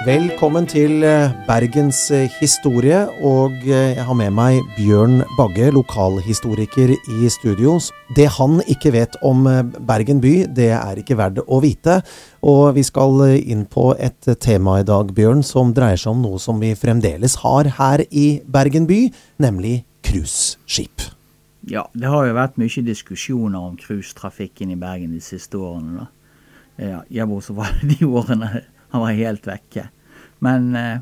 Velkommen til eh, Bergens eh, historie, og eh, jeg har med meg Bjørn Bagge, lokalhistoriker i studio. Det han ikke vet om Bergen by, det er ikke verdt å vite. Og vi skal inn på et tema i dag, Bjørn, som dreier seg om noe som vi fremdeles har her i Bergen by, nemlig cruiseskip. Ja, det har jo vært mye diskusjoner om cruisetrafikken i Bergen de siste årene. da. Ja, jeg bortsett fra de årene han var helt vekke. Men eh,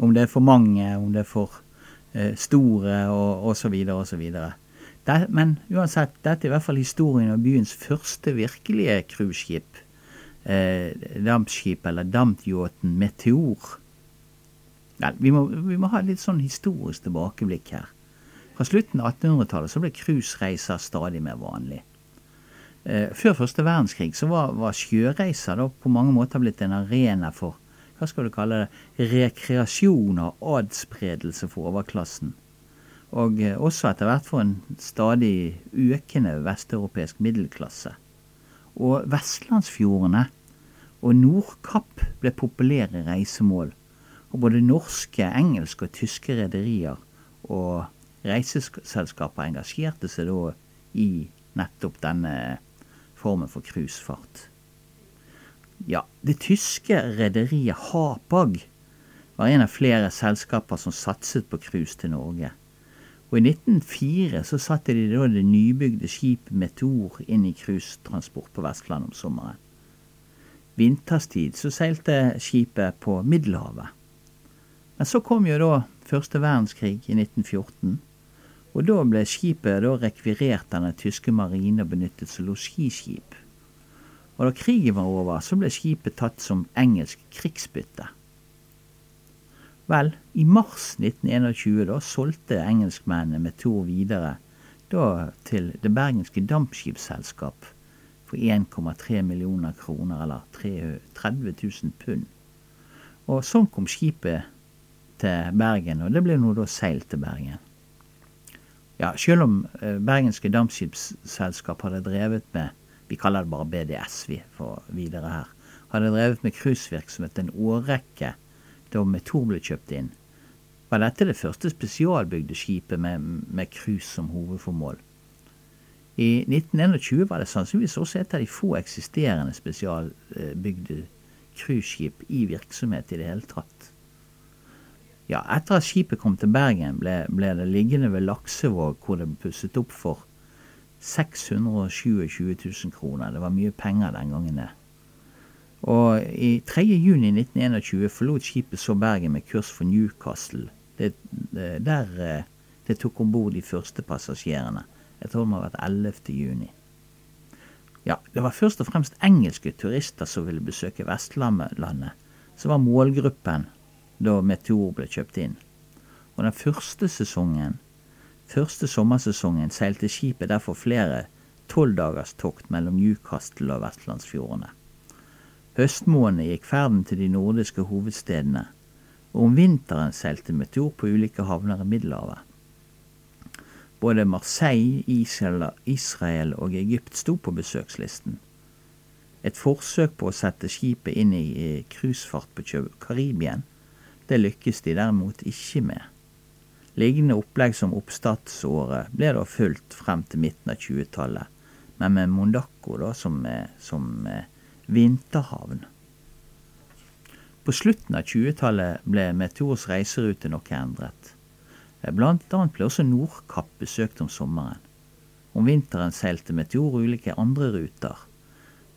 om det er for mange, om det er for eh, store og osv. osv. Men uansett, dette er i hvert fall historien om byens første virkelige cruiseskip. Eh, dampskip, eller dampyachten Meteor. Vel, vi, må, vi, må, ha litt sånn historisk tilbakeblikk her. Fra slutten av 1800-tallet så ble cruisereiser stadig mer vanlig. Eh, før første verdenskrig så var, var sjøreiser da på mange måter blitt en arena for hva skal du kalle det, rekreasjon og adspredelse for overklassen. Og eh, også etter hvert for en stadig økende vesteuropeisk middelklasse. Og vestlandsfjordene og Nordkapp ble populære reisemål. Og både norske, engelske og tyske rederier og reiseselskaper engasjerte seg da i nettopp denne formen for cruisefart. Ja, det tyske rederiet Hapag var en av flere selskaper som satset på cruise til Norge. Og I 1904 så satte de da det nybygde skipet Meteor inn i cruisetransport på Vestlandet om sommeren. Vinterstid så seilte skipet på Middelhavet. Men så kom jo da første verdenskrig i 1914. Og da ble skipet da rekvirert av den tyske marine og benyttet som losjiskip. Og da krigen var over, så ble skipet tatt som engelsk krigsbytte. Vel, i mars 1921 da solgte engelskmennene Meteor videre da til det bergenske dampskipsselskap for 1,3 millioner kroner, eller 30 000 pund. Og sånn kom skipet til Bergen, og det ble nå da seilt til Bergen. Ja, selv om eh, Bergenske Dampskipsselskap hadde drevet med Vi kaller det bare BDS, vi, for videre her. Hadde drevet med cruisevirksomhet en årrekke da Metor ble kjøpt inn. Var dette det første spesialbygde skipet med, cruise som hovedformål? I 1921 var det sannsynligvis også et av de få eksisterende spesialbygde cruiseskip i virksomhet i det hele tatt. Ja, etter at skipet kom til Bergen, ble, ble det liggende ved Laksevåg, hvor det ble pusset opp for 627 000 kroner. Det var mye penger den gangen, det. Og i 3. juni 1921 forlot skipet så Bergen med kurs for Newcastle. Det, det, der eh, det tok om bord de første passasjerene. Jeg tror det må ha vært 11.6. Ja, det var først og fremst engelske turister som ville besøke Vestlandet, som var målgruppen da Meteor ble kjøpt inn. Og den første sesongen, første sommersesongen, seilte skipet derfor flere tolvdagerstokt mellom Newcastle og vestlandsfjordene. Høstmånedene gikk ferden til de nordiske hovedstedene, og om vinteren seilte Meteor på ulike havner i Middelhavet. Både Marseille, Israel og Egypt sto på besøkslisten. Et forsøk på å sette skipet inn i cruisefart på Karibien det lykkes de derimot ikke med. Lignende opplegg som oppstartsåret ble da fulgt frem til midten av 20-tallet, men med Mondaco da som, som vinterhavn. På slutten av 20-tallet ble Meteors reiserute noe endret. Blant annet ble også Nordkapp besøkt om sommeren. Om vinteren seilte Meteor ulike andre ruter.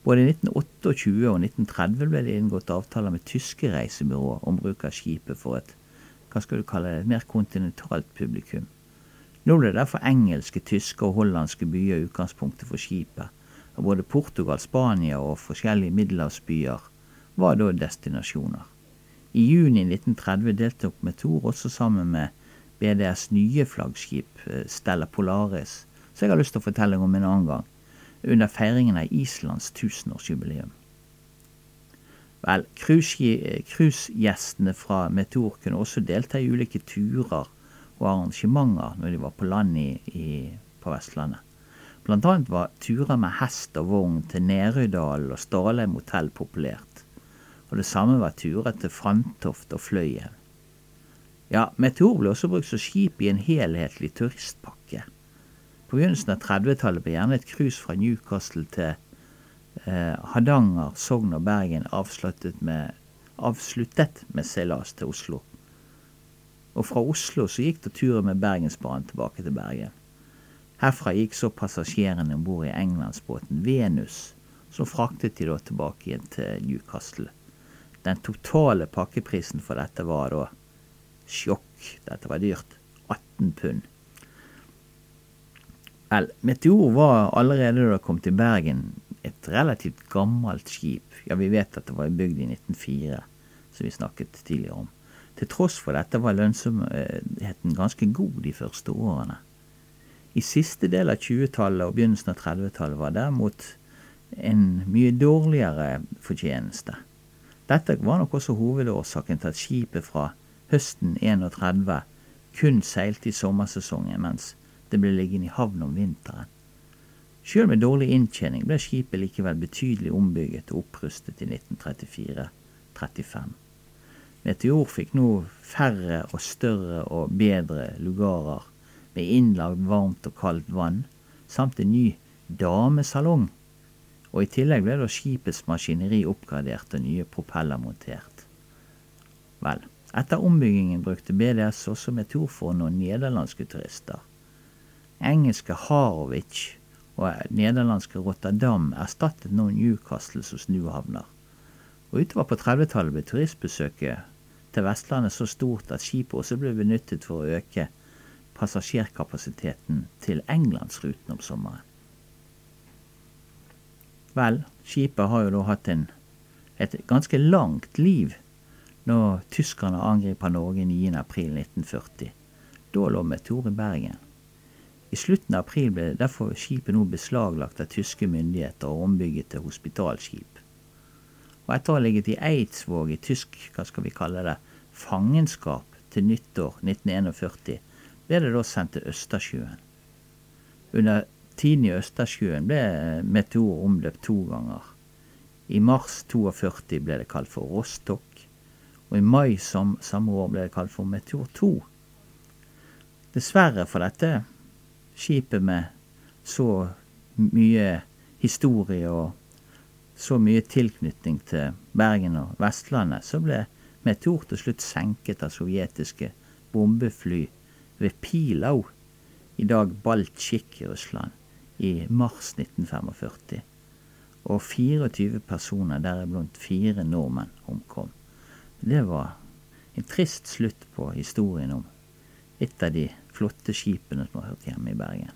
Både i 1928 og 1930 ble det inngått avtaler med tyske reisebyråer om bruk av skipet for et hva skal du kalle det, et mer kontinentalt publikum. Nå ble derfor engelske, tyske og hollandske byer utgangspunktet for skipet, og både Portugal, Spania og forskjellige middelhavsbyer var da destinasjoner. I juni 1930 deltok Metor også sammen med BDS nye flaggskip eh, Stella Polaris, som jeg har lyst til å fortelle om en annen gang under feiringen av Islands tusenårsjubileum. Vel, cruisegjestene fra Meteor kunne også delta i ulike turer og arrangementer når de var på land i, i, på Vestlandet. Blant annet var turer med hest og vogn til Nerøydalen og Stalheim hotell populært. Og det samme var turer til Fantoft og Fløyen. Ja, Meteor ble også brukt som skip i en helhetlig turistpakke. På begynnelsen av 30-tallet ble gjerne et cruise fra Newcastle til eh, Hardanger, Sogn og Bergen avsluttet med, avsluttet med seilas til Oslo. Og fra Oslo så gikk det turen med Bergensbanen tilbake til Bergen. Herfra gikk så passasjerene om bord i englandsbåten Venus, som fraktet de da tilbake igjen til Newcastle. Den totale pakkeprisen for dette var da sjokk. Dette var dyrt. 18 pund. Vel, Meteor var allerede da det kom til Bergen et relativt gammelt skip. Ja, vi vet at det var bygd i 1904, som vi snakket tidligere om. Til tross for dette var lønnsomheten ganske god de første årene. I siste del av 20-tallet og begynnelsen av 30-tallet var derimot en mye dårligere fortjeneste. Dette var nok også hovedårsaken til at skipet fra høsten 31 kun seilte i sommersesongen, mens det ble liggende i havn om vinteren. Sjøl med dårlig inntjening ble skipet likevel betydelig ombygget og opprustet i 1934-35. Meteor fikk nå færre og større og bedre lugarer med innlagd varmt og kaldt vann, samt en ny damesalong og i tillegg ble da skipets maskineri oppgradert og nye propeller montert. Vel, etter ombyggingen brukte BDS også Meteor for noen nederlandske turister. Engelske Harwich og nederlandske Rotterdam erstattet nå Newcastle som snuhavner. Og utover på 30-tallet ble turistbesøket til Vestlandet så stort at skipet også ble benyttet for å øke passasjerkapasiteten til Englandsruten om sommeren. Vel, skipet har jo da hatt en, et ganske langt liv når tyskerne angriper Norge 9.4.1940. Da lå Meteor i Bergen. I slutten av april ble derfor skipet nå beslaglagt av tyske myndigheter og ombygget til hospitalskip. Og etter å ha ligget i Eidsvåg i tysk, hva skal vi kalle det, fangenskap til nyttår 1941, ble det da sendt til Østersjøen. Under Tiden i Østersjøen ble Meteor omløpt to ganger. I mars 42 ble det kalt for Rostock, og i mai som, samme år ble det kalt for Meteor 2. Dessverre for dette skipet med så mye historie og så mye tilknytning til Bergen og Vestlandet, så ble Meteor til slutt senket av sovjetiske bombefly ved Pilau, i dag Baltsjik i Russland i mars 1945. Og 24 personer, deriblant fire nordmenn, omkom. Det var en trist slutt på historien om et av de flotte skipene som har hørt hjemme i Bergen.